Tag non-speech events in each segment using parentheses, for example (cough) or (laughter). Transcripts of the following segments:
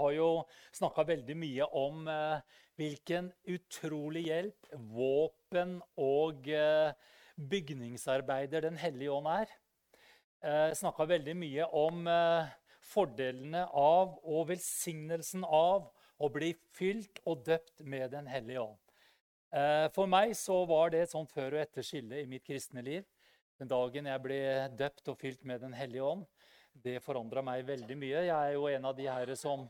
har jo snakka veldig mye om eh, hvilken utrolig hjelp, våpen og eh, bygningsarbeider Den hellige ånd er. Eh, snakka veldig mye om eh, fordelene av og velsignelsen av å bli fylt og døpt med Den hellige ånd. For meg så var det et sånt før og etter skille i mitt kristne liv. Den dagen jeg ble døpt og fylt med Den hellige ånd, det forandra meg veldig mye. Jeg er jo en av de her som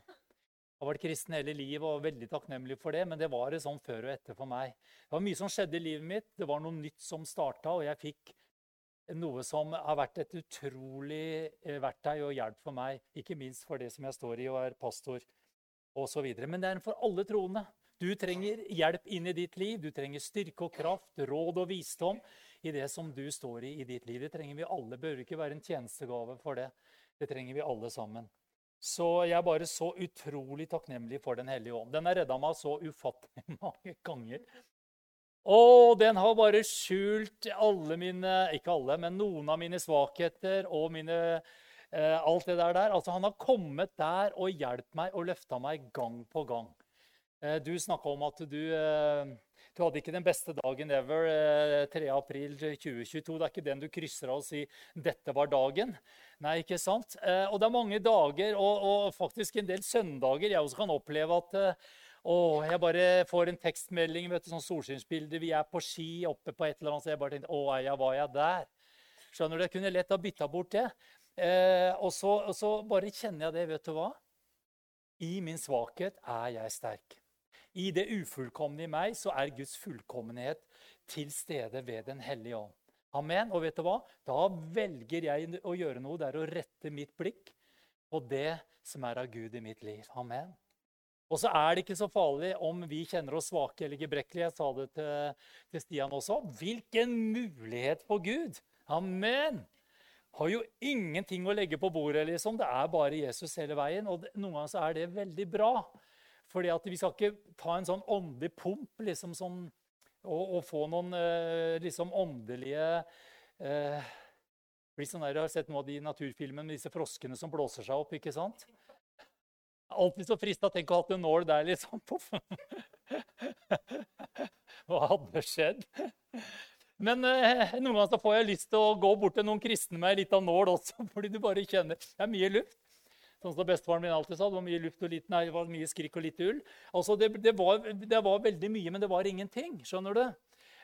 har vært kristen hele livet og veldig takknemlig for det, men det var det sånn før og etter for meg. Det var mye som skjedde i livet mitt. Det var noe nytt som starta, og jeg fikk noe som har vært et utrolig eh, verktøy og hjelp for meg. Ikke minst for det som jeg står i og er pastor osv. Men det er for alle troende. Du trenger hjelp inn i ditt liv. Du trenger styrke og kraft, råd og visdom i det som du står i i ditt liv. Det trenger vi alle. Det bør ikke være en tjenestegave for det. Det trenger vi alle sammen. Så jeg er bare så utrolig takknemlig for Den hellige ånd. Den har redda meg så ufattelig (laughs) mange ganger. Og den har bare skjult alle mine Ikke alle, men noen av mine svakheter og mine, eh, alt det der. Altså, han har kommet der og hjulpet meg og løfta meg gang på gang. Eh, du snakka om at du, eh, du hadde ikke den beste dagen ever eh, 3.4.2022. Det er ikke den du krysser av og sier 'dette var dagen'. Nei, ikke sant? Og det er mange dager, og, og, faktisk en del søndager, jeg også kan oppleve at å, jeg bare får en tekstmelding, vet du, sånn solskinnsbilde. Vi er på ski oppe på et eller annet. Så jeg bare tenkte Å, ja, var jeg der? Skjønner du? Jeg kunne lett ha bytta bort det. Eh, og, så, og, så, bare kjenner jeg det. Vet du hva? I min svakhet er jeg sterk. I det ufullkomne i meg så er Guds fullkommenhet til stede ved Den hellige ånd. Amen. Og vet du hva? Da velger jeg å gjøre noe. Det er å rette mitt blikk på det som er av Gud i mitt liv. Amen. Og så er det ikke så farlig om vi kjenner oss svake eller gebrekkelige. Jeg sa det til, til Stian også. Hvilken mulighet for Gud! Amen! Har jo ingenting å legge på bordet. liksom. Det er bare Jesus hele veien. Og noen ganger så er det veldig bra. Fordi at vi skal ikke ta en sånn åndelig pump liksom sånn, og, og, få noen eh, liksom åndelige eh, sånn der, Jeg har sett noe av de naturfilmene med disse froskene som blåser seg opp. ikke sant? Alltid så frista Tenk å ha hatt en nål der, liksom. (laughs) Poff. Hva hadde skjedd? Men eh, noen ganger så får jeg lyst til å gå bort til noen kristne med ei lita nål også. (laughs) fordi du bare kjenner Det er mye luft. Sånn som bestefaren min alltid sa. Det var mye luft og lite, nei, det var mye skrik og lite ull. Altså, det, det, var, det, var, veldig mye, men det var ingenting. Skjønner du?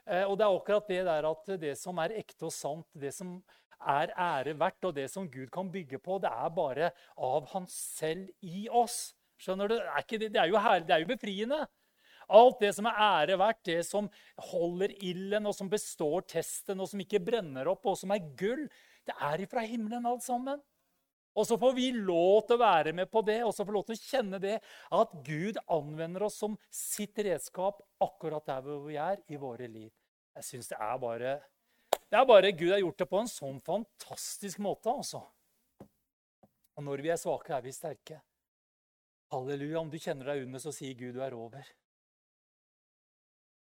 Eh, og det er akkurat det der at det som er ekte og sant, det som er ære verdt, og det som Gud kan bygge på, det er bare av Han selv i oss. Skjønner du? Er, det, det er jo herlig, det er jo befriende. Alt det som er ære verdt, det som holder ilden, og som består testen, og som ikke brenner opp, og som er gull, det er ifra himmelen alt sammen. Og så får vi lov til å være med på det og så får lov til å kjenne det at Gud anvender oss som sitt redskap akkurat der hvor vi er i våre liv. Jeg syns det er bare det er bare Gud har gjort det på en sånn fantastisk måte. altså. Og når vi er svake, er vi sterke. Halleluja. Om du kjenner deg under, så sier Gud du er over.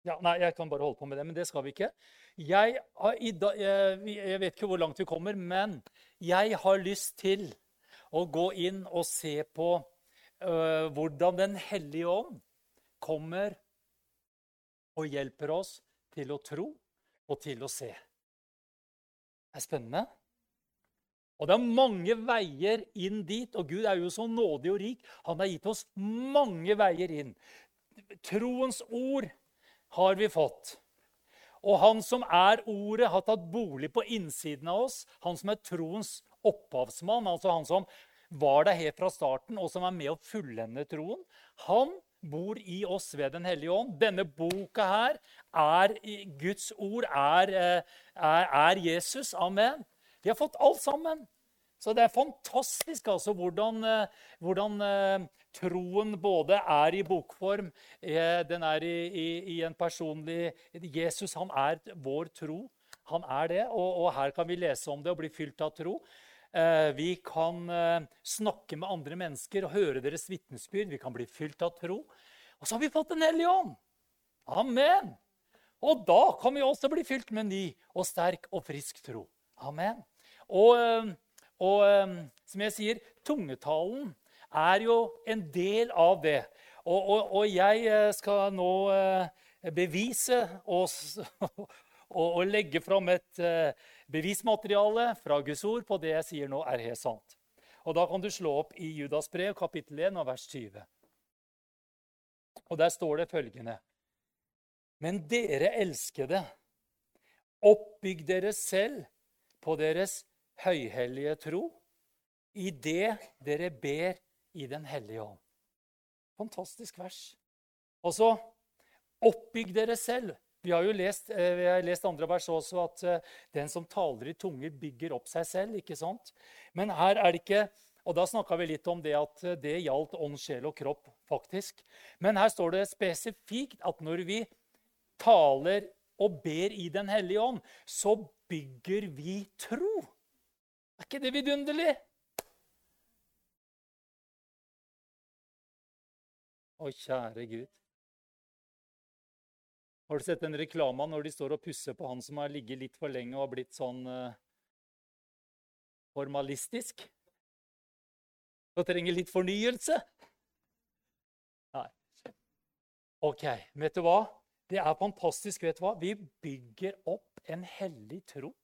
Ja, nei, Jeg kan bare holde på med det, men det skal vi ikke. Jeg, jeg vet ikke hvor langt vi kommer, men jeg har lyst til å gå inn og se på uh, hvordan Den hellige ånd kommer og hjelper oss til å tro og til å se. Det er spennende. Og det er mange veier inn dit, og Gud er jo så nådig og rik. Han har gitt oss mange veier inn. Troens ord har vi fått. Og han som er ordet, har tatt bolig på innsiden av oss. Han som er troens opphavsmann, altså han som var der helt fra starten, og som er med å fullende troen. Han bor i oss ved Den hellige ånd. Denne boka her er Guds ord, er, eh, er, er, Jesus. Amen. Vi har fått alt sammen. Så det er fantastisk altså hvordan, eh, hvordan uh, troen både er i bokform, uh, den er i, i, i, en personlig Jesus han er vår tro. Han er det, og, og her kan vi lese om det og bli fylt av tro. Eh, vi kan eh, snakke med andre mennesker og høre deres vitnesbyrd. Vi kan bli fylt av tro. Og så har vi fått Den hellige ånd. Amen. Og da kan vi også bli fylt med ny og sterk og frisk tro. Amen. Og, eh, og som jeg sier, tungetalen er jo en del av det. Og, og, og jeg eh, skal nå eh, bevise (laughs) og, og legge fram et eh, bevismateriale fra Guds ord på det jeg sier nå, er helt sant. Og Da kan du slå opp i Judas brev, kapittel 1, vers 20. Og Der står det følgende Men dere elskede, oppbygg dere selv på deres høyhellige tro i det dere ber i Den hellige ånd. Fantastisk vers. Og så oppbygg dere selv. Vi har jo lest, eh, vi har lest andre vers også at eh, den som taler i tunge, bygger opp seg selv. ikke sant? Men her er det ikke og Da snakka vi litt om det at eh, det gjaldt ånd, sjel og kropp. faktisk. Men her står det spesifikt at når vi taler og ber i Den hellige ånd, så bygger vi tro. Ikke det vidunderlig? Å, kjære Gud. Har du sett den reklama når de står og pusser på han som har ligget litt for lenge og har blitt sånn uh, formalistisk? Og trenger litt fornyelse? Nei. OK, vet du hva? Det er fantastisk. vet du hva? Vi bygger opp en hellig tro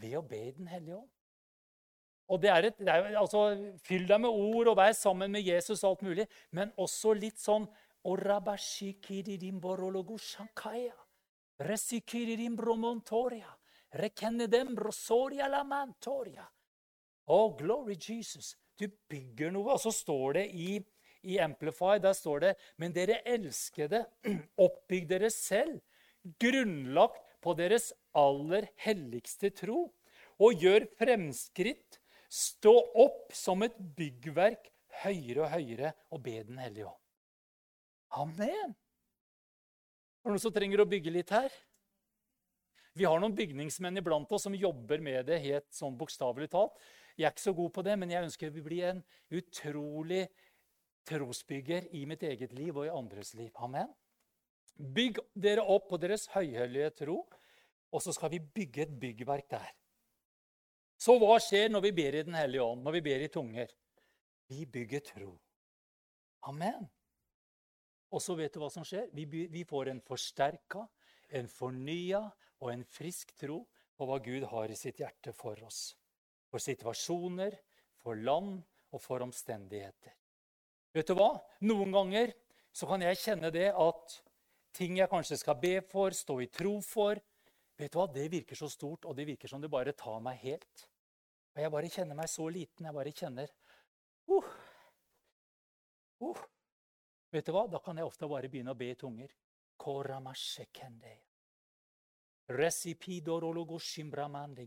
ved å be Den hellige ånd. Og det er et, det er, altså, Fyll deg med ord og vær sammen med Jesus og alt mulig, men også litt sånn Oh, glory Jesus. Du bygger noe. Og så står det i, i Amplify der står det, Men dere elskede, (clears throat) oppbygg dere selv, grunnlagt på deres aller helligste tro, og gjør fremskritt Stå opp som et byggverk høyere og høyere og be Den hellige ånd. Amen. Er det noen som trenger å bygge litt her? Vi har noen bygningsmenn iblant oss som jobber med det helt sånn bokstavelig talt. Jeg er ikke så god på det, men jeg ønsker vi blir en utrolig trosbygger i mitt eget liv og i andres liv. Amen. Bygg dere opp på deres høyhellige tro, og så skal vi bygge et byggverk der. Så hva skjer når vi ber i Den hellige ånd, når vi ber i tunger? Vi bygger tro. Amen. Og så vet du hva som skjer? Vi, vi får en forsterka, en fornya og en frisk tro på hva Gud har i sitt hjerte for oss. For situasjoner, for land og for omstendigheter. Vet du hva? Noen ganger så kan jeg kjenne det at ting jeg kanskje skal be for, stå i tro for, Vet du hva? Det virker så stort, og det virker som det bare tar meg helt. Og jeg bare kjenner meg så liten. Jeg bare kjenner uh, uh. Vet du hva? Da kan jeg ofte bare begynne å be i tunger.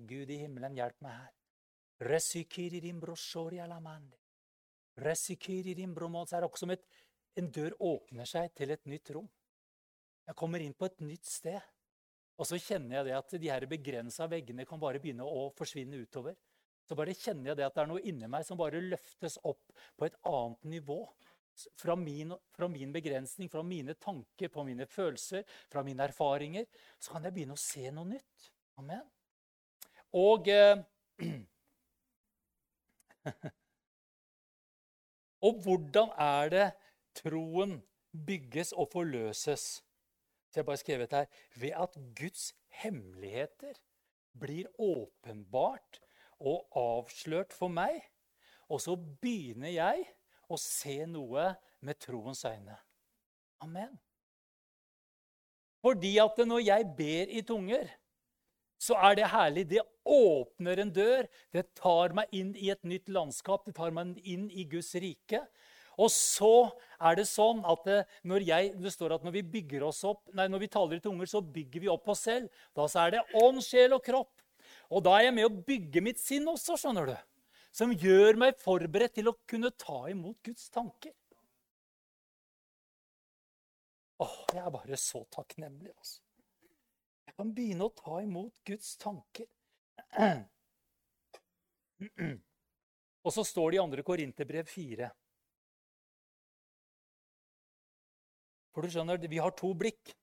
Gud i himmelen, hjelp meg her. Det er også som et, en dør åpner seg til et nytt rom. Jeg kommer inn på et nytt sted. Og så kjenner jeg det at de her begrensa veggene kan bare begynne å forsvinne utover. Så bare kjenner jeg det at det er noe inni meg som bare løftes opp på et annet nivå. Fra min, fra min begrensning, fra mine tanker, på mine følelser, fra mine erfaringer. Så kan jeg begynne å se noe nytt. Amen. Og eh, (clears throat) Og hvordan er det troen bygges og forløses? Så jeg bare skrevet her ved at Guds hemmeligheter blir åpenbart og avslørt for meg. Og så begynner jeg å se noe med troens øyne. Amen. Fordi at når jeg ber i tunger, så er det herlig. Det åpner en dør. Det tar meg inn i et nytt landskap. Det tar meg inn i Guds rike. Og så er det sånn at når jeg, det står at når vi bygger oss opp, nei, når vi taler i tunger, så bygger vi opp oss selv. Da så er det ånd, sjel og kropp. Og da er jeg med å bygge mitt sinn også, skjønner du. Som gjør meg forberedt til å kunne ta imot Guds tanker. Åh, jeg er bare så takknemlig, altså. Jeg kan begynne å ta imot Guds tanker. (clears throat) Og så står det i 2. Korinterbrev 4. For du skjønner, vi har to blikk.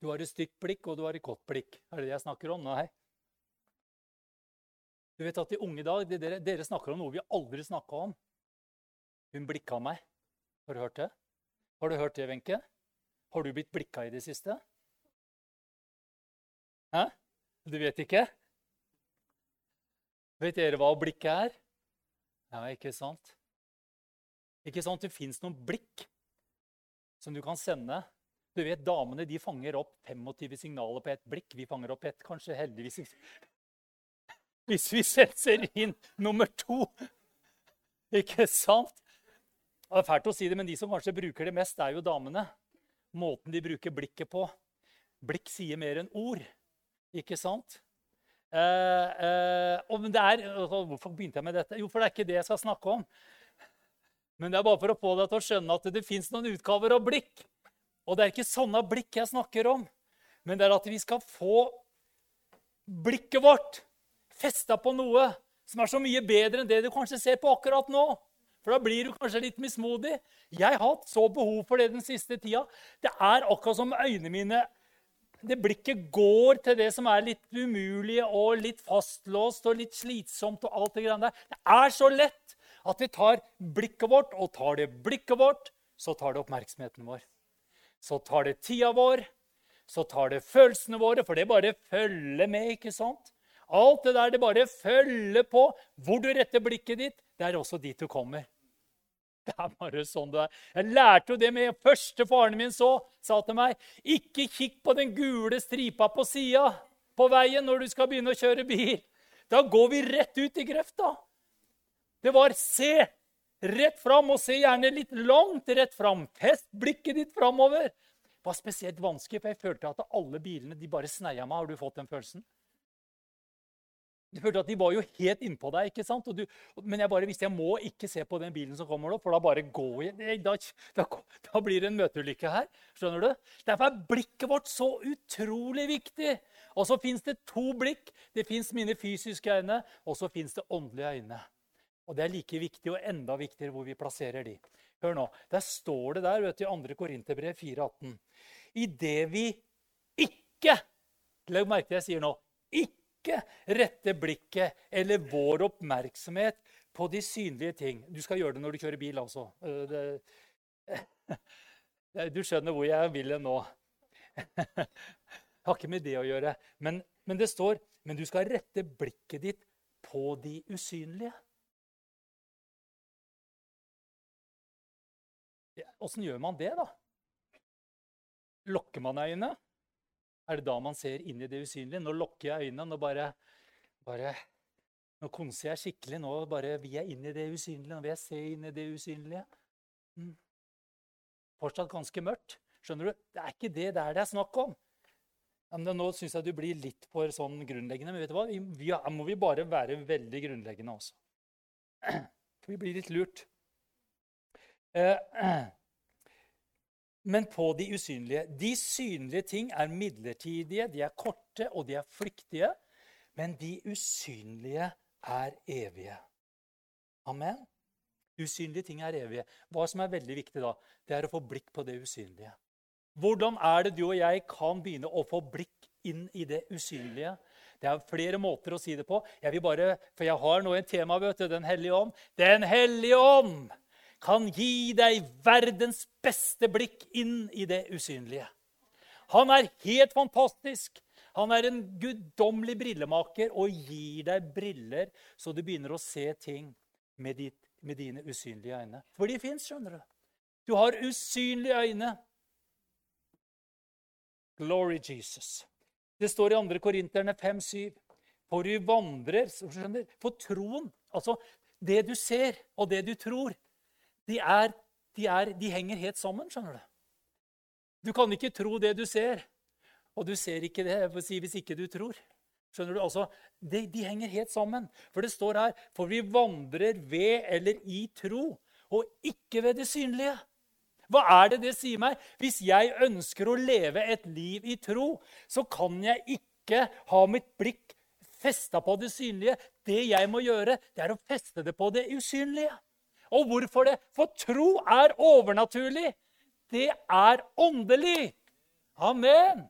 Du har et stygt blikk, og du har et godt blikk. Er det det jeg snakker om? Nei. Du vet at de unge dag, dere, dere snakker om noe vi aldri snakka om. Hun blikka meg. Har du hørt det? Har du hørt det, Wenche? Har du blitt blikka i det siste? Hæ? Du vet ikke? Vet dere hva å blikke er? Ja, ikke sant? Ikke sant? Det fins noen blikk som du kan sende. Du vet, Damene de fanger opp 25 signaler på ett blikk. Vi fanger opp ett, kanskje. Heldigvis hvis vi setter inn nummer to. Ikke sant? Det er fælt å si det, men de som kanskje bruker det mest, er jo damene. Måten de bruker blikket på. Blikk sier mer enn ord, ikke sant? Eh, eh, er, Hvorfor begynte jeg med dette? Jo, for det er ikke det jeg skal snakke om. Men det er bare for å få deg til å skjønne at det fins noen utgaver av blikk. Og det er ikke sånne blikk jeg snakker om, men det er at vi skal få blikket vårt festa på noe som er så mye bedre enn det du kanskje ser på akkurat nå. For da blir du kanskje litt mismodig. Jeg har hatt så behov for det den siste tida. Det er akkurat som øynene mine Det blikket går til det som er litt umulig og litt fastlåst og litt slitsomt. og alt Det greiene der. Det er så lett at vi tar blikket vårt, og tar det blikket vårt, så tar det oppmerksomheten vår. Så tar det tida vår, så tar det følelsene våre, for det bare følger med. ikke sant? Alt det der, det bare følger på. Hvor du retter blikket ditt, det er også dit du kommer. Det er bare sånn det er. Jeg lærte jo det med første faren min så, sa til meg. Ikke kikk på den gule stripa på sida på veien når du skal begynne å kjøre bil. Da går vi rett ut i grøfta. Det var se rett fram, og se gjerne litt langt rett fram. Fest blikket ditt framover. Det var spesielt vanskelig, for jeg følte at alle bilene de bare sneia meg. Har du fått den følelsen? Du følte at De var jo helt innpå deg. ikke sant? Du, men jeg bare visste jeg må ikke se på den bilen som kommer nå, for da bare går jeg. Da, da, da blir det en møteulykke her. skjønner du? Derfor er blikket vårt så utrolig viktig. Og så fins det to blikk. Det fins mine fysiske øyne, og så fins det åndelige øyne. Og det er like viktig og enda viktigere hvor vi plasserer de. Hør nå, Der står det der vet du, i 2. Korinterbrev 4,18. I det vi ikke Legg merke til jeg sier nå. Ikke rette blikket eller vår oppmerksomhet på de synlige ting. Du skal gjøre det når du kjører bil, altså. (laughs) Du skjønner hvor jeg vil nå. Jeg (laughs) har ikke med det å gjøre. Men, men det står men du skal rette blikket ditt på de usynlige. Åssen gjør man det, da? Lokker man øynene? er det da man ser inn i det usynlige. Nå lokker jeg øynene. Nå bare, bare Nå konser jeg skikkelig. Nå bare vil jeg inn i det usynlige. Nå vil jeg se inn i det usynlige. Mm. Fortsatt ganske mørkt. Skjønner du? Det er ikke det der det er snakk om. Men nå syns jeg du blir litt for sånn grunnleggende. Men vet du hva? Vi, må vi bare være veldig grunnleggende også. (clears throat) Vi blir litt lurt. Eh, (clears throat) men på de usynlige. De synlige ting er midlertidige, de er korte og de er flyktige. Men de usynlige er evige. Amen. Usynlige ting er evige. Hva som er veldig viktig da, det er å få blikk på det usynlige. Hvordan er det du og jeg kan begynne å få blikk inn i det usynlige? Det er flere måter å si det på. Jeg vil bare, For jeg har nå en tema, vet du, Den hellige ånd. Den hellige ånd! Kan gi deg verdens beste blikk inn i det usynlige. Han er helt fantastisk. Han er en guddommelig brillemaker og gir deg briller så du begynner å se ting med, ditt, med dine usynlige øyne. For de fins, skjønner du. Du har usynlige øyne. Glory Jesus. Det står i 2. Korinterne 5-7. For du vandrer skjønner, For troen, altså det du ser og det du tror, de, er, de, er, de henger helt sammen, skjønner du. Du kan ikke tro det du ser, og du ser ikke det hvis ikke du tror. Skjønner du? Altså, de, de, henger helt sammen. For det står her For vi vandrer ved eller i tro, og ikke ved det synlige. Hva er det det sier meg? Hvis jeg ønsker å leve et liv i tro, så kan jeg ikke ha mitt blikk festa på det synlige. Det jeg må gjøre, det er å feste det på det usynlige. Og hvorfor det? For tro er overnaturlig. Det er åndelig. Amen.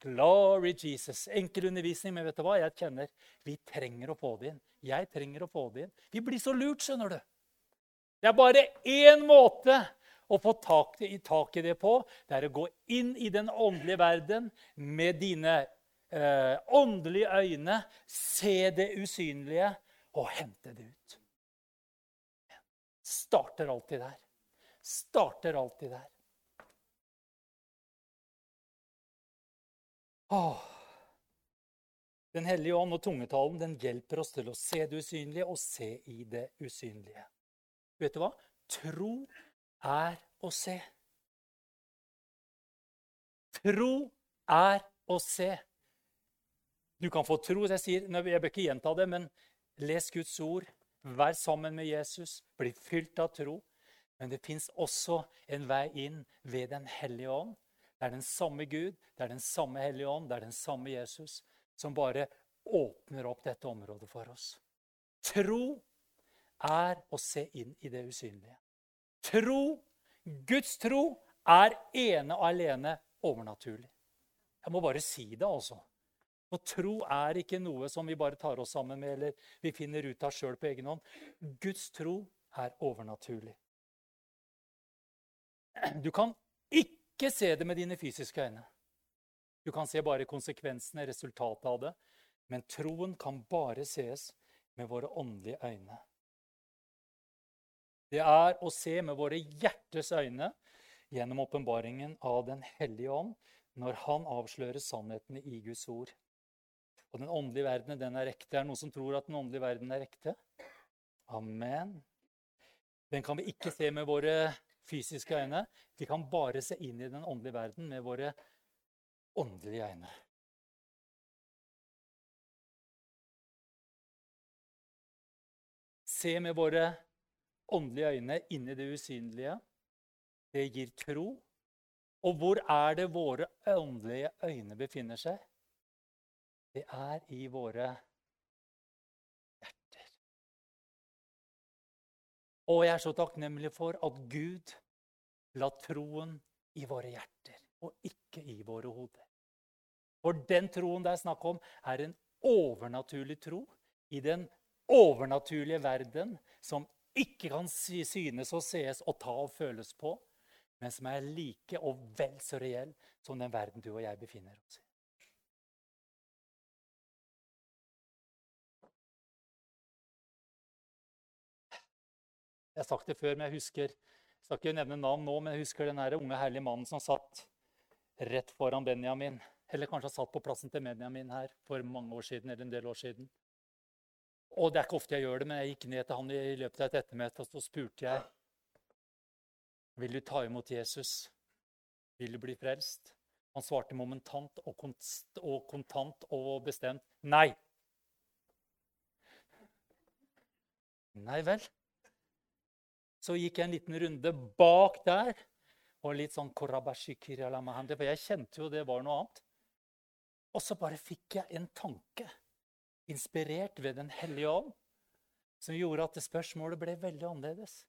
Glory Jesus. Enkel undervisning, men vet du hva? Jeg kjenner vi trenger å få det inn. Jeg trenger å få det inn. Vi blir så lurt, skjønner du. Det er bare én måte å få tak tak i det på. Det er å gå inn i den åndelige verden med dine eh, åndelige øyne, se det usynlige og hente det ut. Starter alltid der. Starter alltid der. Åh. Den hellige ånd og tungetalen den hjelper oss til å se det usynlige og se i det usynlige. Vet du hva? Tro er å se. Tro er å se. Du kan få tro. Jeg, sier, jeg bør ikke gjenta det, men les Guds ord. Vær sammen med Jesus. Bli fylt av tro. Men det fins også en vei inn ved Den hellige ånd. Det er den samme Gud, det er den samme Hellige Ånd, det er den samme Jesus som bare åpner opp dette området for oss. Tro er å se inn i det usynlige. Tro, Guds tro, er ene og alene overnaturlig. Jeg må bare si det, altså. For tro er ikke noe som vi bare tar oss sammen med eller vi finner ut av sjøl på egen hånd. Guds tro er overnaturlig. Du kan ikke se det med dine fysiske øyne. Du kan se bare konsekvensene, resultatet av det. Men troen kan bare ses med våre åndelige øyne. Det er å se med våre hjertes øyne gjennom åpenbaringen av Den hellige ånd når han avslører sannhetene i Guds ord. Og den åndelige verden den er ekte. Er det noen som tror at den åndelige verden er ekte? Amen. Den kan vi ikke se med våre fysiske øyne. Vi kan bare se inn i den åndelige verden med våre åndelige øyne. Se med våre åndelige øyne inn i det usynlige. Det gir tro. Og hvor er det våre åndelige øyne befinner seg? Det er i våre hjerter. Og jeg er så takknemlig for at Gud la troen i våre hjerter og ikke i våre hoder. For den troen det er snakk om, er en overnaturlig tro i den overnaturlige verden som ikke kan synes og sees og ta og føles på, men som er like og vel så reell som den verden du og jeg befinner oss i. Jeg har sagt det før, men jeg husker jeg skal ikke nevne navn nå, men jeg husker den her unge, herlige mannen som satt rett foran Benjamin. Eller kanskje han satt på plassen til Benjamin her for mange år siden. eller en del år siden. Og Det er ikke ofte jeg gjør det, men jeg gikk ned til han i løpet av et ettermøte og så spurte jeg vil du ta imot Jesus. Vil du bli frelst? Han svarte momentant og, og kontant og bestemt nei. Nei vel? Så gikk jeg en liten runde bak der. Og litt sånn For jeg kjente jo det var noe annet. Og så bare fikk jeg en tanke, inspirert ved Den hellige ånd, som gjorde at det spørsmålet ble veldig annerledes.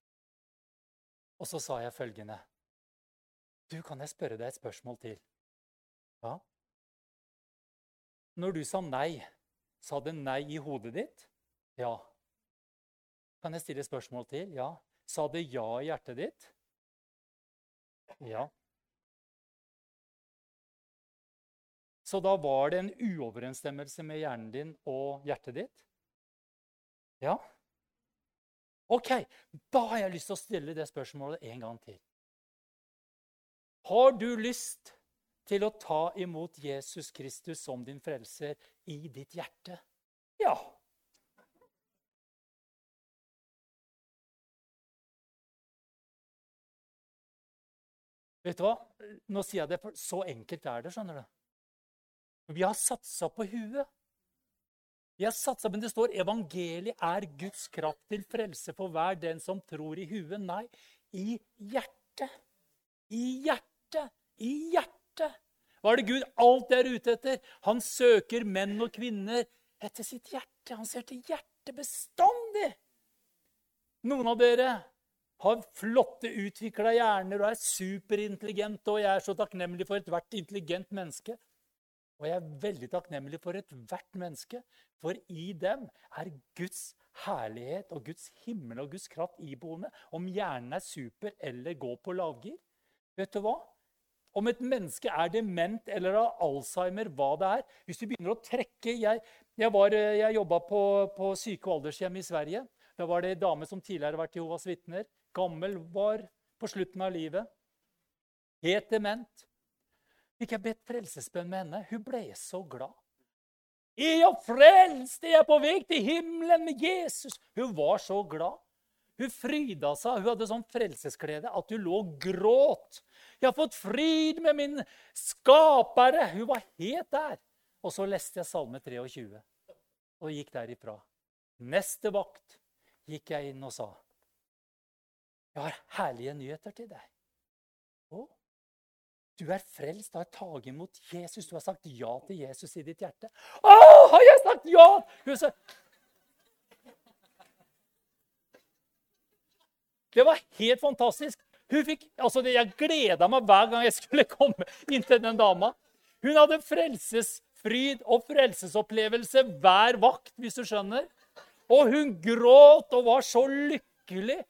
Og så sa jeg følgende Du, kan jeg spørre deg et spørsmål til? Ja? Når du sa nei, sa det nei i hodet ditt? Ja. Kan jeg stille et spørsmål til? Ja. Sa det ja i hjertet ditt? Ja. Så da var det en uoverensstemmelse med hjernen din og hjertet ditt? Ja. Ok, da har jeg lyst til å stille det spørsmålet en gang til. Har du lyst til å ta imot Jesus Kristus som din frelser i ditt hjerte? Ja. Vet du hva? Nå sier jeg det, for så enkelt er det. skjønner du. Vi har satsa på huet. Vi har satsa, Men det står evangeliet er Guds kraft til frelse for hver den som tror i huet. Nei, i hjertet. I hjertet. I hjertet. Hva er det Gud alt er ute etter? Han søker menn og kvinner etter sitt hjerte. Han ser til hjertet bestandig. Noen av dere har flotte, utvikla hjerner og er superintelligente. Og jeg er så takknemlig for ethvert intelligent menneske. Og jeg er veldig takknemlig for ethvert menneske, for i dem er Guds herlighet og Guds himmel og Guds kraft iboende. Om hjernen er super eller går på lavgir. Vet du hva? Om et menneske er dement eller har Alzheimer, hva det er Hvis du begynner å trekke Jeg, jeg, var, jeg jobba på, på syke- og aldershjem i Sverige. Da var det ei dame som tidligere har vært Jehovas vitner. Gammel, var på slutten av livet. Helt dement. Fikk jeg bedt frelsesbønn med henne. Hun ble så glad. Jeg frelst? Er jeg på vei til himmelen med Jesus? Hun var så glad. Hun fryda seg. Hun hadde sånn frelsesglede at hun lå og gråt. 'Jeg har fått fryd med min skapere.' Hun var helt der. Og så leste jeg Salme 23 og gikk derifra. Neste vakt gikk jeg inn og sa, 'Jeg har herlige nyheter til deg.' Å, du er frelst, du har tatt imot Jesus, du har sagt ja til Jesus i ditt hjerte. 'Å, har jeg sagt ja?' Huset. Det var helt fantastisk. Hun fikk, altså Jeg gleda meg hver gang jeg skulle komme inn til den dama. Hun hadde frelsesfryd og frelsesopplevelse hver vakt, hvis du skjønner. Og hun gråt og var så lykkelig.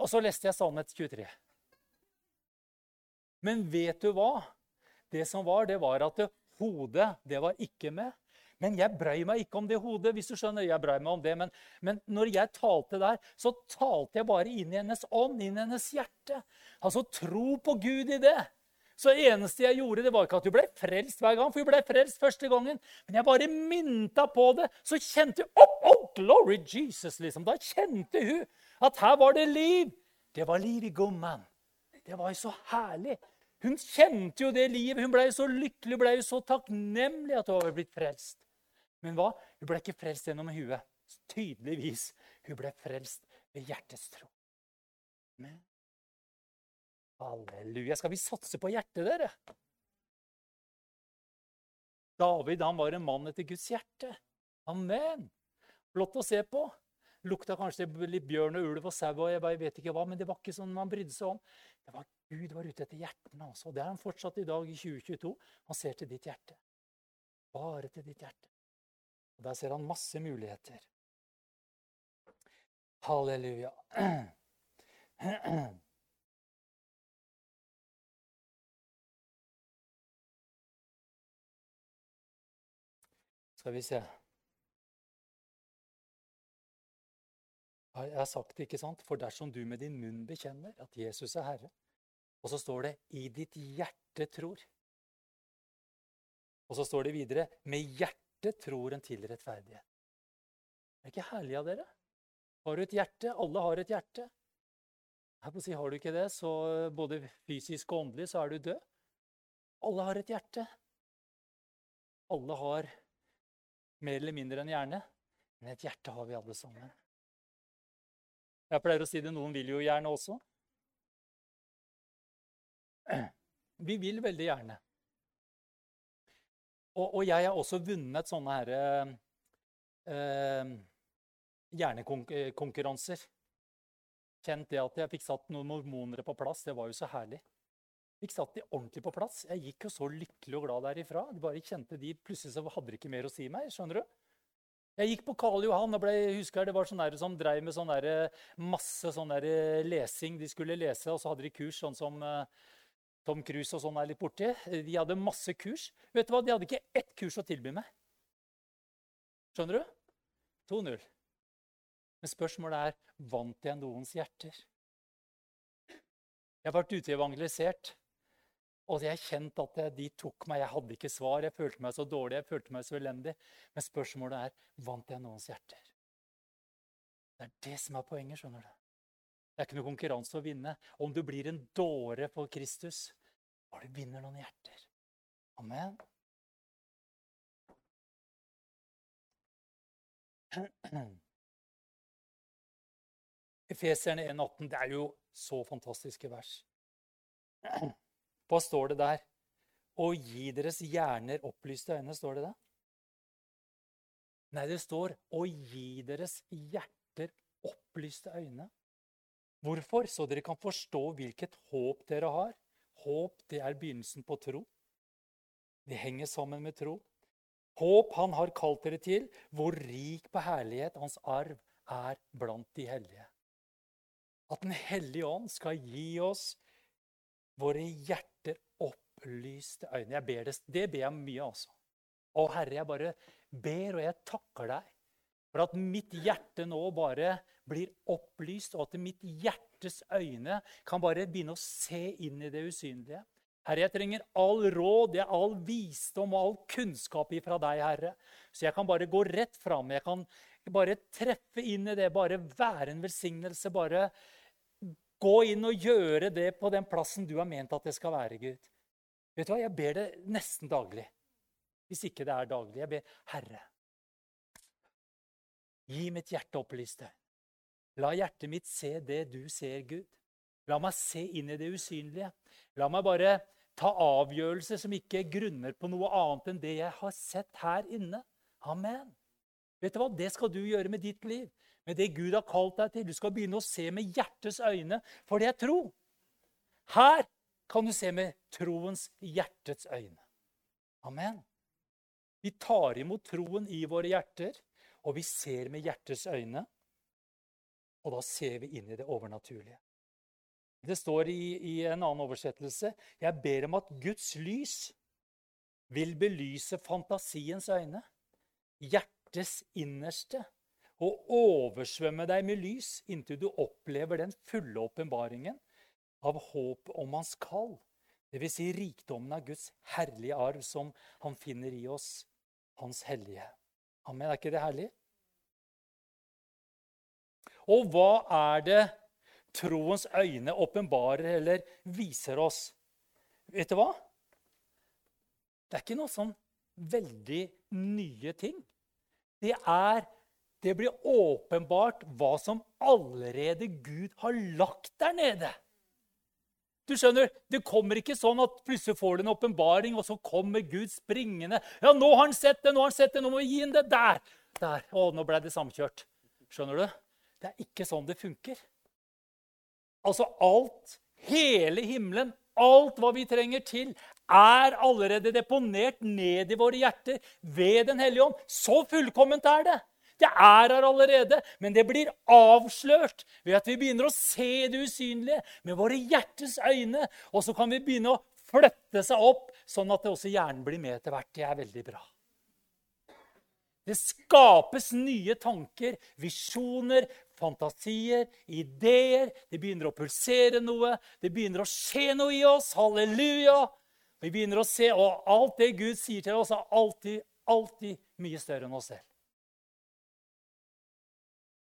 Og så leste jeg Sannhet 23. Men vet du hva? Det som var, det var at hodet, det var ikke med. Men jeg brei meg ikke om det hodet. hvis du skjønner. Jeg brei meg om det, men, men, når jeg talte der, så talte jeg bare inn i hennes ånd, inn i hennes hjerte. Altså tro på Gud i det. Så det eneste jeg gjorde, det var ikke at hun ble frelst hver gang, for hun ble frelst første gangen. Men jeg bare minta på det. Så kjente hun oh, oh, glory Jesus, liksom. Da kjente hun at her var det liv. Det var liv i gommen. Det var jo så herlig. Hun kjente jo det livet. Hun ble så lykkelig, ble så takknemlig at hun var blitt frelst. Men hva? Hun ble ikke frelst gjennom huet. Tydeligvis. Hun ble frelst ved hjertets tro. Men Halleluja. Skal vi satse på hjertet, dere? David han var en mann etter Guds hjerte. Amen. Flott å se på. Lukta kanskje litt bjørn og ulv og sau og jeg vet ikke hva, men det var ikke sånn man brydde seg om. Det var Gud var ute etter hjertene og Det er han fortsatt i dag i 2022. Han ser til ditt hjerte. Bare til ditt hjerte. Og Der ser han masse muligheter. Halleluja. (clears throat) Skal vi se Jeg har sagt det, ikke sant? For dersom du med din munn bekjenner at Jesus er Herre, og så står det 'i ditt hjerte tror'. Og så står det videre 'med hjertet tror en til rettferdighet. Det er ikke herlig av dere? Har du et hjerte? Alle har et hjerte. Jeg på å si, Har du ikke det, så både fysisk og åndelig så er du død. Alle har et hjerte. Alle har mer eller mindre en hjerne, men et hjerte har vi alle sammen. Jeg pleier å si det, noen vil jo gjerne også. Vi vil veldig gjerne. Og, og, jeg har også vunnet sånne her, eh, hjernekonkurranser. Kjent det at jeg fikk satt noen mormonere på plass. Det var jo så herlig. Fikk satt de ordentlig på plass. Jeg gikk jo så lykkelig og glad derifra. Jeg bare kjente de, Plutselig så hadde de ikke mer å si meg. skjønner du? Jeg gikk på Karl Johan og ble, husker det var sånne der, som drev med sånn der, masse sånn der lesing. De skulle lese, og så hadde de kurs sånn som uh, Tom Cruise og sånn er litt borti. De hadde masse kurs. Vet du hva? De hadde ikke ett kurs å tilby meg. Skjønner du? 2-0. Men spørsmålet er vant jeg noens hjerter. Jeg har vært ute evangelisert, og jeg har kjent at de tok meg. Jeg hadde ikke svar, jeg følte meg så dårlig, jeg følte meg så elendig. Men spørsmålet er vant jeg noens hjerter. Det er det som er poenget. skjønner du. Det er ikke noe konkurranse å vinne. Om du blir en dåre for Kristus, bare du vinner noen hjerter. Amen. Efeserne 1,18, det er jo så fantastiske vers. Hva står det der? Å gi deres hjerner opplyste øyne, står det det? Nei, det står 'å gi deres hjerter opplyste øyne'. Hvorfor? Så dere kan forstå hvilket håp dere har. Håp, det er begynnelsen på tro. Det henger sammen med tro. Håp han har kalt dere til, hvor rik på herlighet hans arv er blant de hellige. At Den hellige ånd skal gi oss våre hjerter opplyste øyne. Jeg ber det, det ber jeg mye, altså. Å, Herre, jeg bare ber, og jeg takker deg for at mitt hjerte nå bare blir opplyst, og at mitt hjertes øyne kan bare begynne å se inn i det usynlige. Herre, jeg trenger all råd, all visdom og all kunnskap ifra deg, Herre. Så jeg kan bare gå rett fram. Jeg kan bare treffe inn i det, bare være en velsignelse. Bare gå inn og gjøre det på den plassen du har ment at det skal være, Gud. Vet du hva, Jeg ber det nesten daglig. Hvis ikke det er daglig. Jeg ber, Herre, gi mitt hjerte opplyste. La hjertet mitt se det du ser, Gud. La meg se inn i det usynlige. La meg bare ta avgjørelser som ikke grunner på noe annet enn det jeg har sett her inne. Amen. Vet du hva? Det skal du gjøre med ditt liv, med det Gud har kalt deg til. Du skal begynne å se med hjertets øyne, for det er tro. Her kan du se med troens hjertets øyne. Amen. Vi tar imot troen i våre hjerter, og vi ser med hjertets øyne. Og da ser vi inn i det overnaturlige. Det står i, i, en annen oversettelse Jeg ber om at Guds lys vil belyse fantasiens øyne, hjertets innerste, og oversvømme deg med lys inntil du opplever den fulle åpenbaringen av håp om hans kall. Dvs. Si rikdommen av Guds herlige arv som han finner i oss, hans hellige. Amen. Er ikke det herlig? Og hva er det troens øyne åpenbarer eller viser oss. Vet du hva? Det er ikke noe sånn veldig nye ting. Det er Det blir åpenbart hva som allerede Gud har lagt der nede. Du skjønner, Det kommer ikke sånn at plutselig får du en åpenbaring, og så kommer Gud springende. Ja, 'Nå har han sett det! Nå har han sett det! Nå må vi gi ham det!' Der! Der. Å, nå ble det samkjørt. Skjønner du? Det er ikke sånn det funker. Altså alt, hele himmelen, alt hva vi trenger til, er allerede deponert ned i våre hjerter ved Den hellige ånd. Så fullkomment er det. Det er her allerede, men det blir avslørt ved at vi begynner å se det usynlige med våre hjertes øyne. Og så kan vi begynne å flytte seg opp, sånn at det også hjernen blir med etter hvert. Det er veldig bra. Det skapes nye tanker, visjoner, fantasier, ideer. Det begynner å pulsere noe. Det begynner å skje noe i oss. Halleluja! Vi begynner å se, og alt det Gud sier til oss, er alltid, alltid mye større enn oss selv.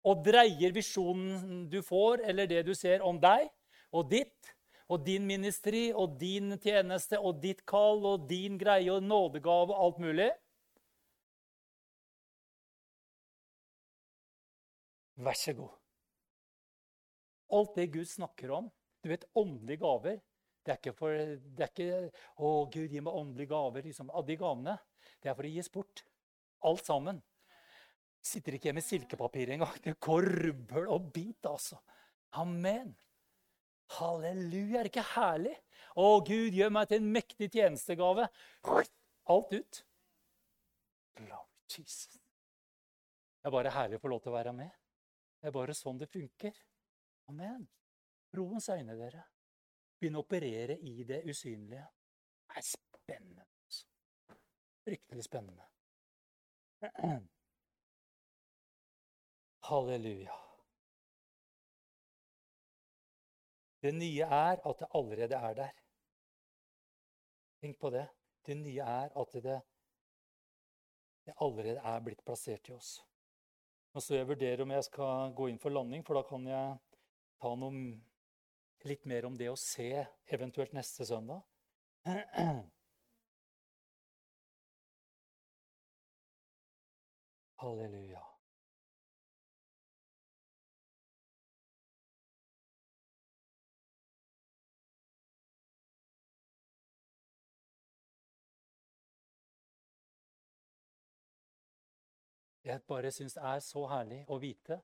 Og dreier visjonen du får, eller det du ser om deg og ditt, og din ministri og din tjeneste og ditt kall og din greie og nådegave og alt mulig Vær så god. Alt det Gud snakker om Du vet, åndelige gaver Det er ikke for det er ikke, 'Å, Gud, gi meg åndelige gaver.' Liksom. Av De gavene det er for å gis bort. Alt sammen. Sitter ikke med silkepapir engang. Det rubbel og bit, altså. Amen. Halleluja. Er det ikke herlig? Å, Gud, gjør meg til en mektig tjenestegave. Alt ut. Lord Jesus. Det er bare herlig å få lov til å være med. Det er bare sånn det funker. Amen. Roens øyne, dere. Begynne å operere i det usynlige. Det er spennende. Altså. Fryktelig spennende. (clears throat) Halleluja. Det nye er at det allerede er der. Tenk på det. Det nye er at det, det allerede er blitt plassert i oss. Og så jeg vurderer om jeg skal gå inn for landing, for da kan jeg ta noe litt mer om det å se eventuelt neste søndag. (clears throat) Halleluja. Jeg bare syns er så herlig å vite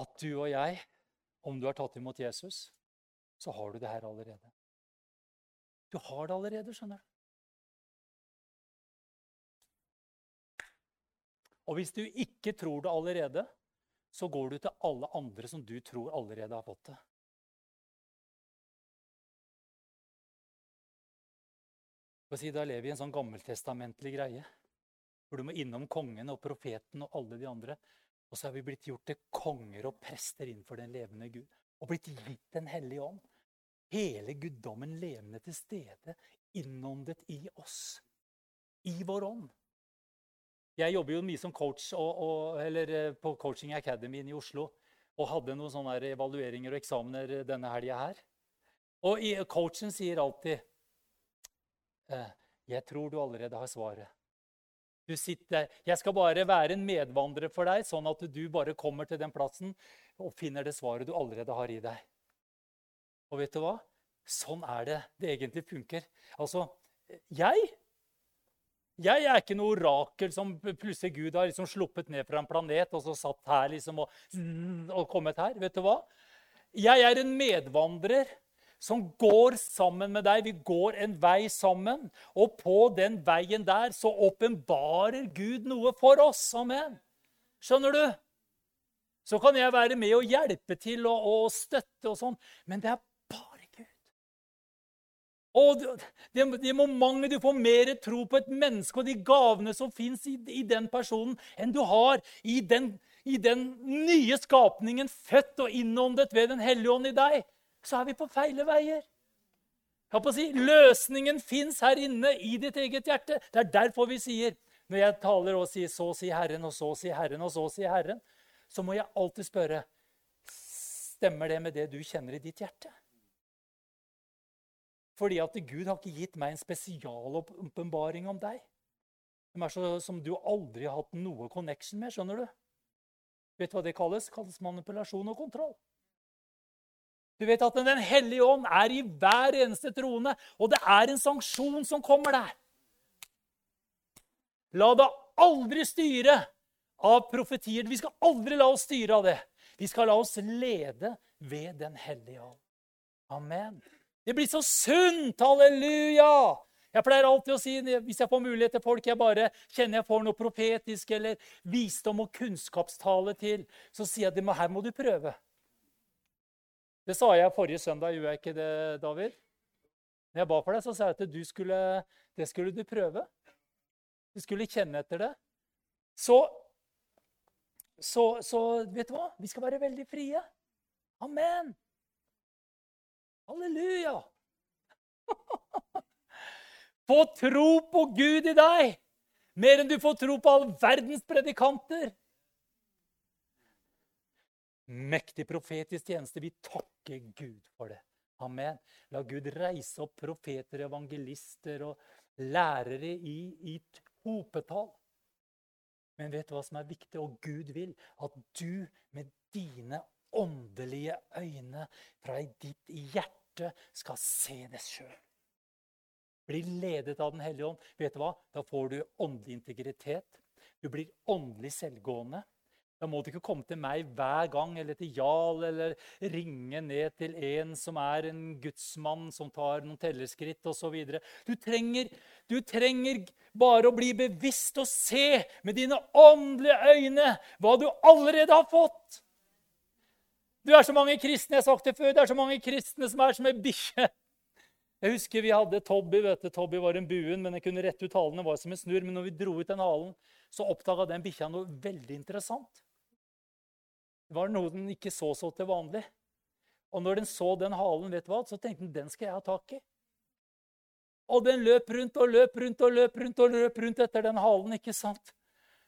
at du og jeg, om du har tatt imot Jesus, så har du det her allerede. Du har det allerede, skjønner du. Og hvis du ikke tror det allerede, så går du til alle andre som du tror allerede har fått det. Si, da lever vi i en sånn gammeltestamentlig greie. Hvor du må innom kongen og profeten og alle de andre. Og så er vi blitt gjort til konger og prester innenfor den levende Gud. Og blitt gitt Den hellige ånd. Hele guddommen levende til stede, innåndet i oss. I vår ånd. Jeg jobber jo mye som coach og, og, eller på Coaching Academy i Oslo. Og hadde noen sånne evalueringer og eksamener denne helga her. Og coachen sier alltid eh, 'Jeg tror du allerede har svaret'. Du sitter, 'Jeg skal bare være en medvandrer for deg, sånn at du bare kommer til den plassen og finner det svaret du allerede har i deg'. Og vet du hva? Sånn er det det egentlig funker. Altså, jeg jeg er ikke noe orakel som plutselig Gud har liksom sluppet ned fra en planet og så satt her liksom og, og kommet her. Vet du hva? Jeg er en medvandrer som går sammen med deg. Vi går en vei sammen. Og på den veien der så åpenbarer Gud noe for oss. Amen. Skjønner du? Så kan jeg være med og hjelpe til og, og støtte og sånn. Men det er bare Gud. og det, det mange, Du får mer tro på et menneske og de gavene som fins i, i, den personen, enn du har i den, i den nye skapningen, født og innåndet ved Den hellige ånd i deg. Så er vi på feile veier. Jeg på å si, Løsningen fins her inne i ditt eget hjerte. Det er derfor vi sier, når jeg taler og sier 'så sier Herren', og 'så sier Herren', og 'så sier Herren', så må jeg alltid spørre Stemmer det med det du kjenner i ditt hjerte? Fordi at Gud har ikke gitt meg en spesialåpenbaring om deg. Som er så, som du aldri har hatt noe connection med. skjønner du? Vet du hva det kalles? Det kalles manipulasjon og kontroll. Du vet at Den hellige ånd er i hver eneste trone, og det er en sanksjon som kommer der. La deg aldri styre av profetier. Vi skal aldri la oss styre av det. Vi skal la oss lede ved Den hellige ånd. Amen. Det blir så sunt! Halleluja! Jeg pleier alltid å si hvis jeg får mulighet til folk jeg bare kjenner jeg får noe profetisk eller visdom og kunnskapstale til, så sier jeg at her må du prøve. Det sa jeg forrige søndag, gjorde jeg ikke det, David? Når jeg ba for deg, så sa jeg at skulle, det skulle du prøve. Du skulle kjenne etter det. Så, så, så vet du hva? Vi skal være veldig frie. Amen. Halleluja! (laughs) Få tro på Gud i deg mer enn du får tro på all verdens predikanter. Mektig profetisk tjeneste. Vi takker Gud for det. Amen. La Gud reise opp profeter, evangelister og lærere i, i hopetall. Men vet du hva som er viktig? Og Gud vil at du med dine åndelige øyne fra ditt hjerte skal se det sjøl. Bli ledet av Den hellige ånd. Vet du hva? Da får du åndelig integritet. Du blir åndelig selvgående. Da må du ikke komme til meg hver gang eller til Jarl eller ringe ned til en som er en gudsmann som tar noen tellerskritt osv. Du, trenger, du trenger bare å bli bevisst og se med dine åndelige øyne hva du allerede har fått. Du er så mange kristne jeg har sagt det før, det er så mange kristne som er som ei bikkje. Jeg husker vi hadde Tobby. vet du, Tobby var en buen, men den kunne rette ut halene. var som en snurr. Men når vi dro ut den halen, så oppdaga den bikkja noe veldig interessant. Var noe den ikke så så til vanlig. Og når den så den halen, vet du hva, så tenkte den den skal jeg ha tak i. Og den løp rundt og løp rundt og løp rundt og løp rundt etter den halen. ikke sant?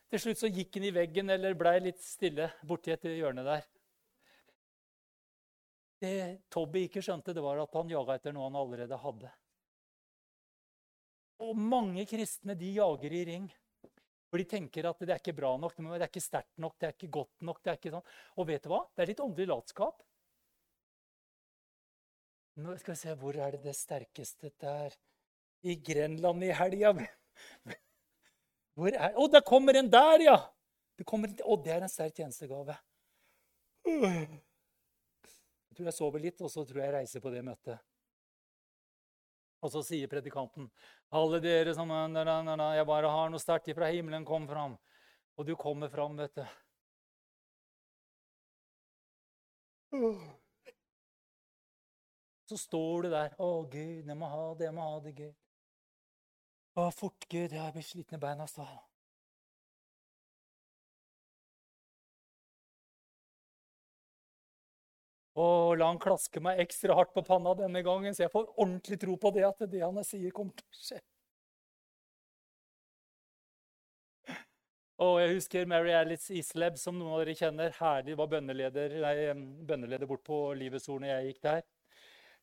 Til slutt så gikk den i veggen eller blei litt stille borti et hjørne der. Det Tobby ikke skjønte, det var at han jaga etter noe han allerede hadde. Og mange kristne de jager i ring. For de tenker at det er ikke bra nok, det er ikke sterkt nok, det er ikke godt nok. det er ikke sånn. Og vet du hva? Det er litt åndelig latskap. Nå skal vi se, Hvor er det det sterkeste der? I Grenland i helga. (laughs) Hvor er Å, det kommer en der, ja! Det kommer... Å, det er en sterk tjenestegave. Jeg tror jeg sover litt, og så tror jeg jeg reiser på det møtet. Og så sier predikanten, 'Alle dere som Jeg bare har noe sterkt ifra himmelen, kom fram.' Og du kommer fram, vet du. Så står du der. 'Å, Gud, jeg må ha det, jeg må ha det, Gud.' 'Å, fort, Gud, jeg blir sliten i beina.' Så. Og la han klaske meg ekstra hardt på panna denne gangen, så jeg får ordentlig tro på det at det han sier, kommer til å skje. Og jeg husker Mary Alice Isleb, som noen av dere kjenner. Herlig, var bønneleder, nei, bønneleder bort på Livets Ord når jeg gikk der.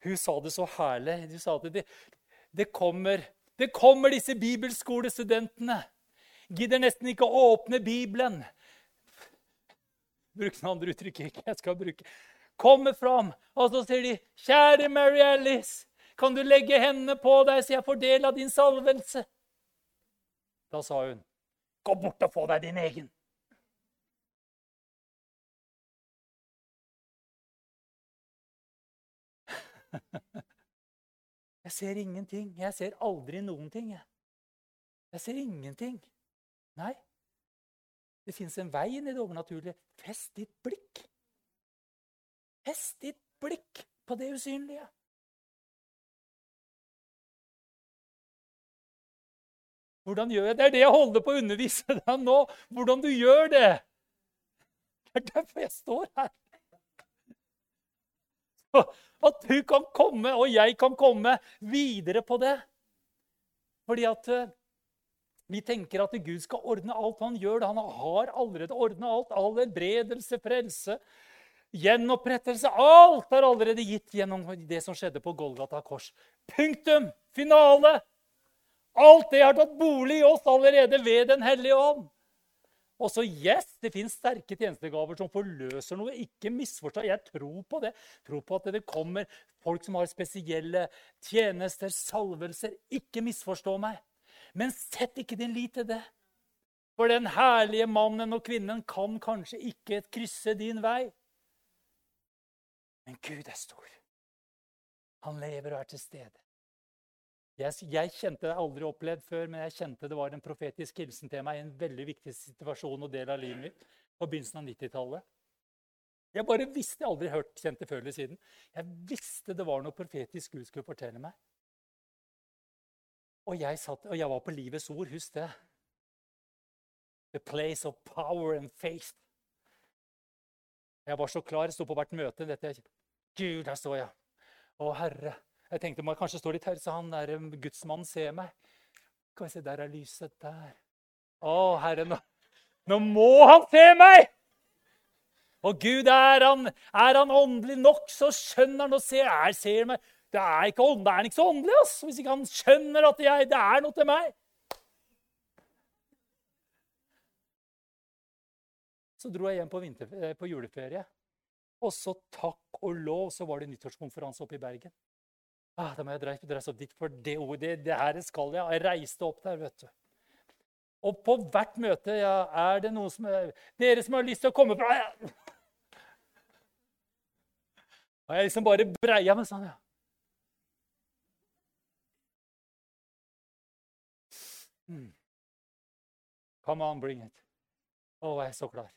Hun sa det så herlig. Hun sa at det, det, kommer, det kommer disse bibelskolestudentene. Gidder nesten ikke å åpne Bibelen. Bruk noen andre uttrykk jeg skal bruke kommer fram, og så sier de, 'Kjære Mary Alice, kan du legge hendene på deg, så jeg får del av din salvelse?' Da sa hun, 'Gå bort og få deg din egen.' (laughs) Jeg ser ingenting. Jeg ser aldri noen ting. Jeg, jeg ser ingenting. Nei. Det fins en vei inn i det overnaturlige. Fest ditt blikk Fest ditt blikk på det usynlige. Hvordan gjør jeg det? Det er det jeg holder på å undervise deg nå. Hvordan du gjør det. Det er derfor jeg står her. (laughs) At du kan komme, og jeg kan komme videre på det. Fordi at eh, vi tenker at Gud skal ordne alt han gjør. Han har allerede ordna alt. All helbredelse, frelse, Gjenopprettelse. Alt er allerede gitt gjennom det som skjedde på Golgata kors. Punktum! Finale! Alt det har tatt bolig i oss allerede ved Den hellige ånd. Og så yes, det fins sterke tjenestegaver som forløser noe. Ikke misforstå. Jeg tror på det. Tror på at det kommer folk som har spesielle tjenester, salvelser. Ikke misforstå meg. Men sett ikke din lit til det. For den herlige mannen og kvinnen kan kanskje ikke krysse din vei. Men Gud er stor. Han lever og er til stede. Jeg, jeg kjente det aldri opplevd før, men jeg kjente det var en profetisk hilsen til meg i en veldig viktig situasjon og del av livet mitt på begynnelsen av 90-tallet. Jeg bare visste, aldri hørt, kjent det siden. Jeg visste det var noe profetisk Gud skulle fortelle meg. Og jeg, satt, og jeg var på Livets ord, husk det. The place of power and faith. Jeg var så klar, jeg sto på hvert møte. Dette, Gud, her står jeg. Å, Herre. Jeg tenkte må jeg kanskje stå litt her, så han der um, gudsmannen ser meg. Skal vi se, der er lyset. Der. Å, Herre, nå, nå må han se meg! Og Gud, er han, er han åndelig nok, så skjønner han og ser, er, ser meg. Det er ikke, det er ikke så åndelig ass, hvis ikke han skjønner at jeg, det er noe til meg. Så dro jeg hjem på, vinter, eh, på juleferie. Og så takk og lov så var det nyttårskonferanse oppe i Bergen. Ah, da må jeg dreise opp dit, for det ordet, det her skal jeg. Jeg reiste opp der, vet du. Og på hvert møte ja, er det noen som er, Dere som har lyst til å komme fra ja. Og jeg liksom bare breia meg sånn, ja. Hmm. Come on, bring it. Å, jeg er så klar.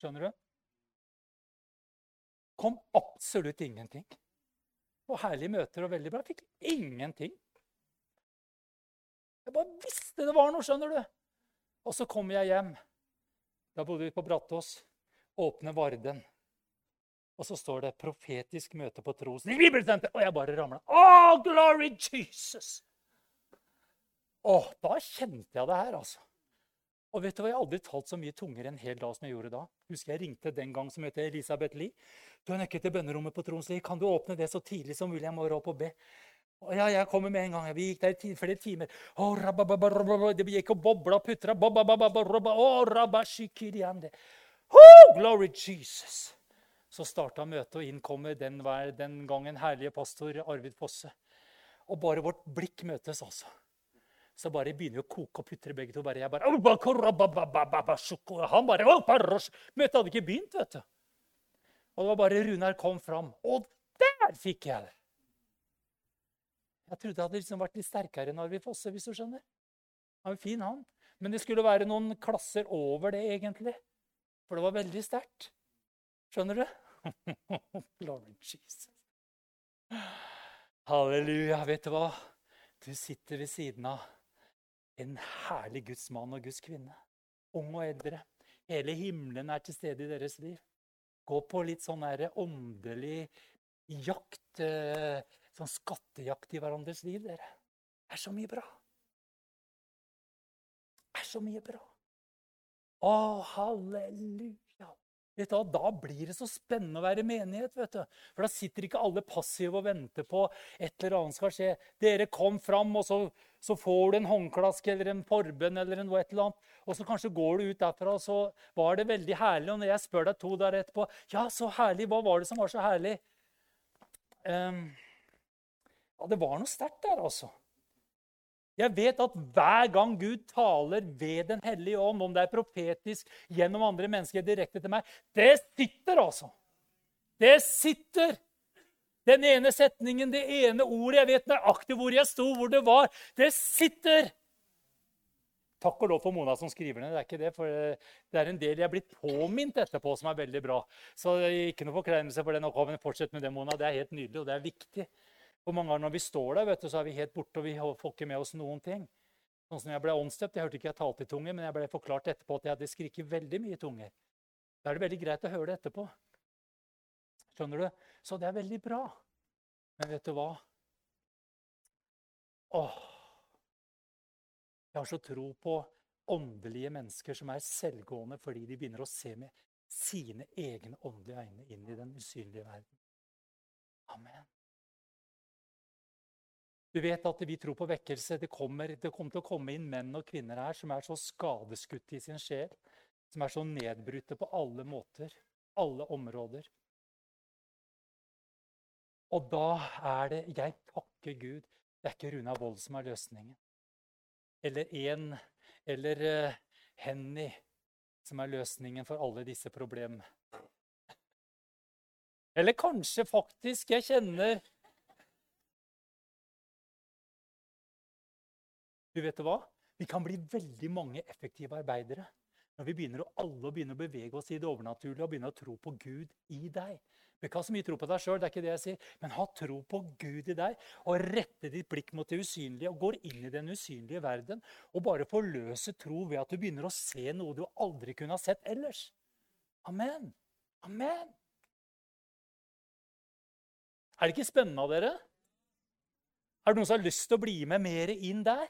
Skjønner du? Kom absolutt ingenting. Og herlige møter og veldig bra. Fikk ingenting. Jeg bare visste det var noe, skjønner du. Og så kommer jeg hjem. Da bodde vi på Brattås. Åpne Varden. Og så står det 'profetisk møte på Trosen i Bibelsenteret'. Og jeg bare ramla. Oh, glory Jesus! Å, da kjente jeg det her, altså. Og vet du hva, Jeg har aldri talt så mye tungere en hel dag som jeg gjorde da. Husker Jeg ringte den gang som heter Elisabeth Lie. Du har nøkkel til bønnerommet på Tronsli. Kan du åpne det så tidlig som mulig? Jeg må opp og be. Og ja, jeg kommer med en gang. Vi gikk der i flere timer. det gikk og bobla og putra. Oh, glory Jesus! Så starta møtet, og inn kommer den, den gangen herlige pastor Arvid Fosse. Og bare vårt blikk møtes, altså så bare begynner vi å koke og putre begge to. Bare, jeg bare, Han bare Møtet hadde ikke begynt, vet du. Og det var bare Runar kom fram. Og der fikk jeg det! Jeg trodde det hadde liksom vært litt sterkere enn Arvid Fosse, hvis du skjønner. Han var fin, han. Men det skulle være noen klasser over det, egentlig. For det var veldig sterkt. Skjønner du? Lord Jesus. Halleluja. Vet du hva? Du sitter ved siden av en herlig Guds mann og Guds kvinne. Ung og eldre. Hele himmelen er til stede i deres liv. Gå på litt sånn åndelig jakt, eh, sånn skattejakt i hverandres liv, dere. Det er så mye bra. Det er så mye bra. Å, halleluja. Vet du, Da blir det så spennende å være menighet. vet du. For Da sitter ikke alle passive og venter på et eller annet skal skje. Dere kom fram, og så, så får du en håndklask eller en forbønn eller noe et eller annet. Og så kanskje går du ut derfra, og så var det veldig herlig. Og når jeg spør deg to der etterpå Ja, så herlig. Hva var det som var så herlig? Um, ja, det var noe sterkt der, altså. Jeg vet at hver gang Gud taler ved Den hellige ånd, om det er profetisk gjennom andre mennesker direkte til meg, det sitter, altså. Det sitter. Den ene setningen, det ene ordet. Jeg vet nøyaktig hvor jeg sto, hvor det var. Det sitter. Takk og lov for Mona som skriver ned. Det er ikke det, for det er en del jeg er blitt påminnet etterpå som er veldig bra. Så ikke noe forkleinelse for det. oppgaven. Fortsett med det, Mona. Det er helt nydelig, og det er viktig. For mange ganger når vi står der, vet du, så er vi helt borte, og vi får ikke med oss noen ting. Sånn som jeg ble åndsdøpt. Jeg hørte ikke jeg talte i tunge, men jeg ble forklart etterpå at jeg hadde skriket veldig mye i tunger. Da er det veldig greit å høre det etterpå. Skjønner du? Så det er veldig bra. Men vet du hva? Åh, jeg har så tro på åndelige mennesker som er selvgående fordi de begynner å se med sine egne åndelige øyne inn i den usynlige verden. Amen. Du vet at vi tror på vekkelse. Det kommer, det kommer, til å komme inn menn og kvinner her som er så skadeskutte i sin sjel. Som er så nedbrutte på alle måter, alle områder. Og da er det Jeg takker Gud. Det er ikke Runa Wold som er løsningen. Eller én Eller uh, Henny som er løsningen for alle disse problemene. Eller kanskje faktisk Jeg kjenner Du vet hva? Vi kan bli veldig mange effektive arbeidere når vi begynner å, alle begynner å bevege oss i det overnaturlige og begynner å tro på Gud i deg. Du ikke ha så mye tro på deg sjøl, men ha tro på Gud i deg. Og rette ditt blikk mot det usynlige og går inn i den usynlige verden. Og bare forløse tro ved at du begynner å se noe du aldri kunne ha sett ellers. Amen. Amen. Er det ikke spennende av dere? Er det noen som har lyst til å bli med mer inn der?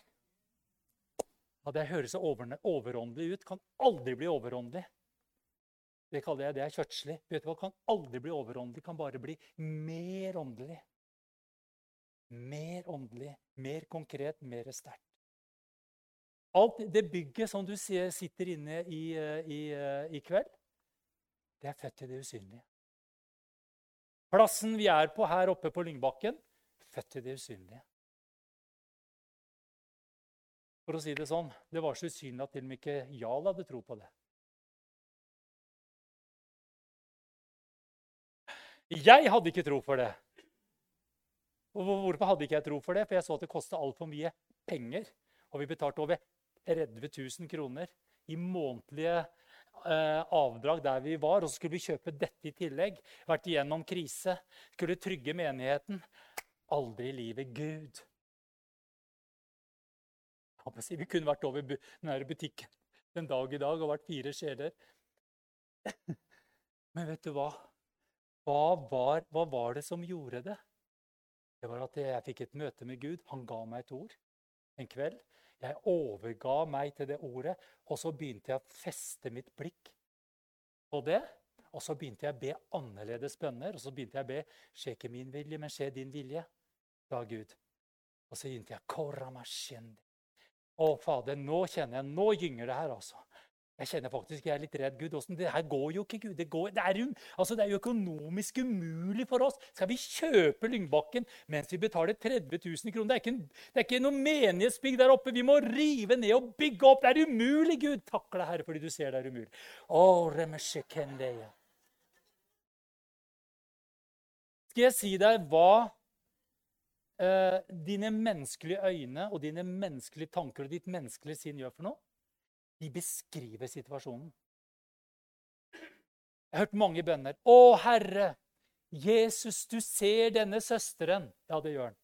Ja, Det høres så overåndelig ut. Kan aldri bli overåndelig. Det kaller jeg det er kjøttslig. Vet du hva? Kan aldri bli overåndelig. Kan bare bli mer åndelig. Mer åndelig, mer konkret, mer sterkt. Alt det bygget som du sitter inne i, eh, i, eh, i kveld, det er født i det usynlige. Plassen vi er på her oppe på Lyngbakken, født i det usynlige. For å si det sånn, det var så usynlig at til og med ikke Jarl hadde tro på det. Jeg hadde ikke tro for det. Og Hvorfor hadde ikke jeg tro for det? For jeg så at det kostet altfor mye penger. Og vi betalte over 30 000 kroner i månedlige eh, avdrag der vi var. Og så skulle vi kjøpe dette i tillegg. Vært igjennom krise. Skulle trygge menigheten. Aldri i livet Gud vi kunne vært over denne butikken en dag i dag og vært fire sjeler. Men vet du hva? Hva var, hva var, det som gjorde det? Det var at jeg fikk et møte med Gud. Han ga meg et ord en kveld. Jeg overga meg til det ordet, og så begynte jeg å feste mitt blikk på det. Og så begynte jeg å be annerledes bønner. Og så begynte jeg å be skje ikke min vilje, men skje din vilje. Da, Gud. Og så begynte jeg å, Fader, nå kjenner jeg, nå gynger det her, altså. Jeg kjenner faktisk jeg er litt redd. Gud, hvordan, Det her går jo ikke, Gud. Det, går, det, er, altså, det er jo økonomisk umulig for oss. Skal vi kjøpe Lyngbakken mens vi betaler 30 000 kroner? Det er ikke, det er ikke noe menighetsbygg der oppe. Vi må rive ned og bygge opp. Det er umulig, Gud. Takk deg, Herre, fordi du ser det er umulig. Oh, Skal jeg si deg hva eh, dine menneskelige øyne og dine menneskelige tanker og ditt menneskelige sinn gjør for noe? De beskriver situasjonen. Jeg har hørt mange bønner. 'Å, Herre, Jesus, du ser denne søsteren.' Ja, det gjør han.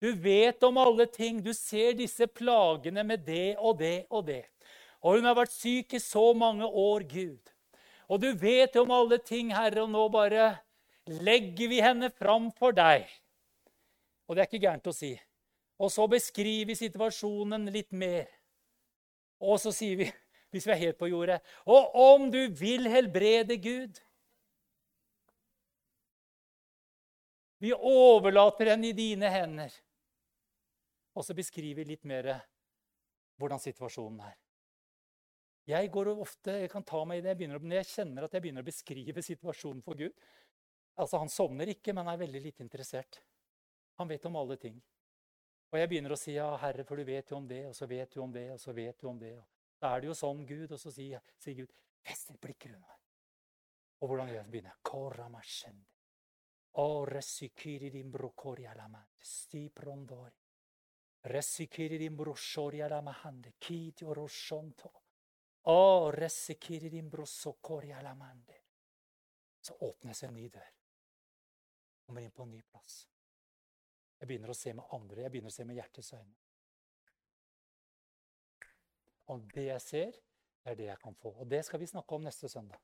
Du vet om alle ting. Du ser disse plagene med det og det og det. Og hun har vært syk i så mange år, Gud. Og du vet om alle ting, Herre, og nå bare legger vi henne fram for deg. Og det er ikke gærent å si. Og så beskriver vi situasjonen litt mer. Og så sier vi, (laughs) hvis vi er helt på jordet Og om du vil helbrede Gud Vi overlater henne i dine hender. Og så beskriver vi litt mer hvordan situasjonen er. Jeg går ofte, jeg kan ta meg i det, jeg begynner, når jeg kjenner at jeg begynner å beskrive situasjonen for Gud. Altså, Han sovner ikke, men er veldig lite interessert. Han vet om alle ting. Og jeg begynner å si ja, Herre, for du vet jo om det, og så vet du om det, og så vet du om det. Da er det jo sånn, Gud. Og så sier, sier Gud, fest ditt blikk rundt meg. Og hvordan gjør jeg? begynner jeg? Koramashende. O resikiri din brokori alamante, sti prondori. Resikiri din broshori alamahande, kiti oroshonto. O resikiri din brosokori alamande. Så åpnes en ny dør. Kommer inn på en ny plass. Jeg begynner å se med andre. Jeg begynner å se med hjertets øyne. Og det jeg ser, det er det jeg kan få. Og det skal vi snakke om neste søndag.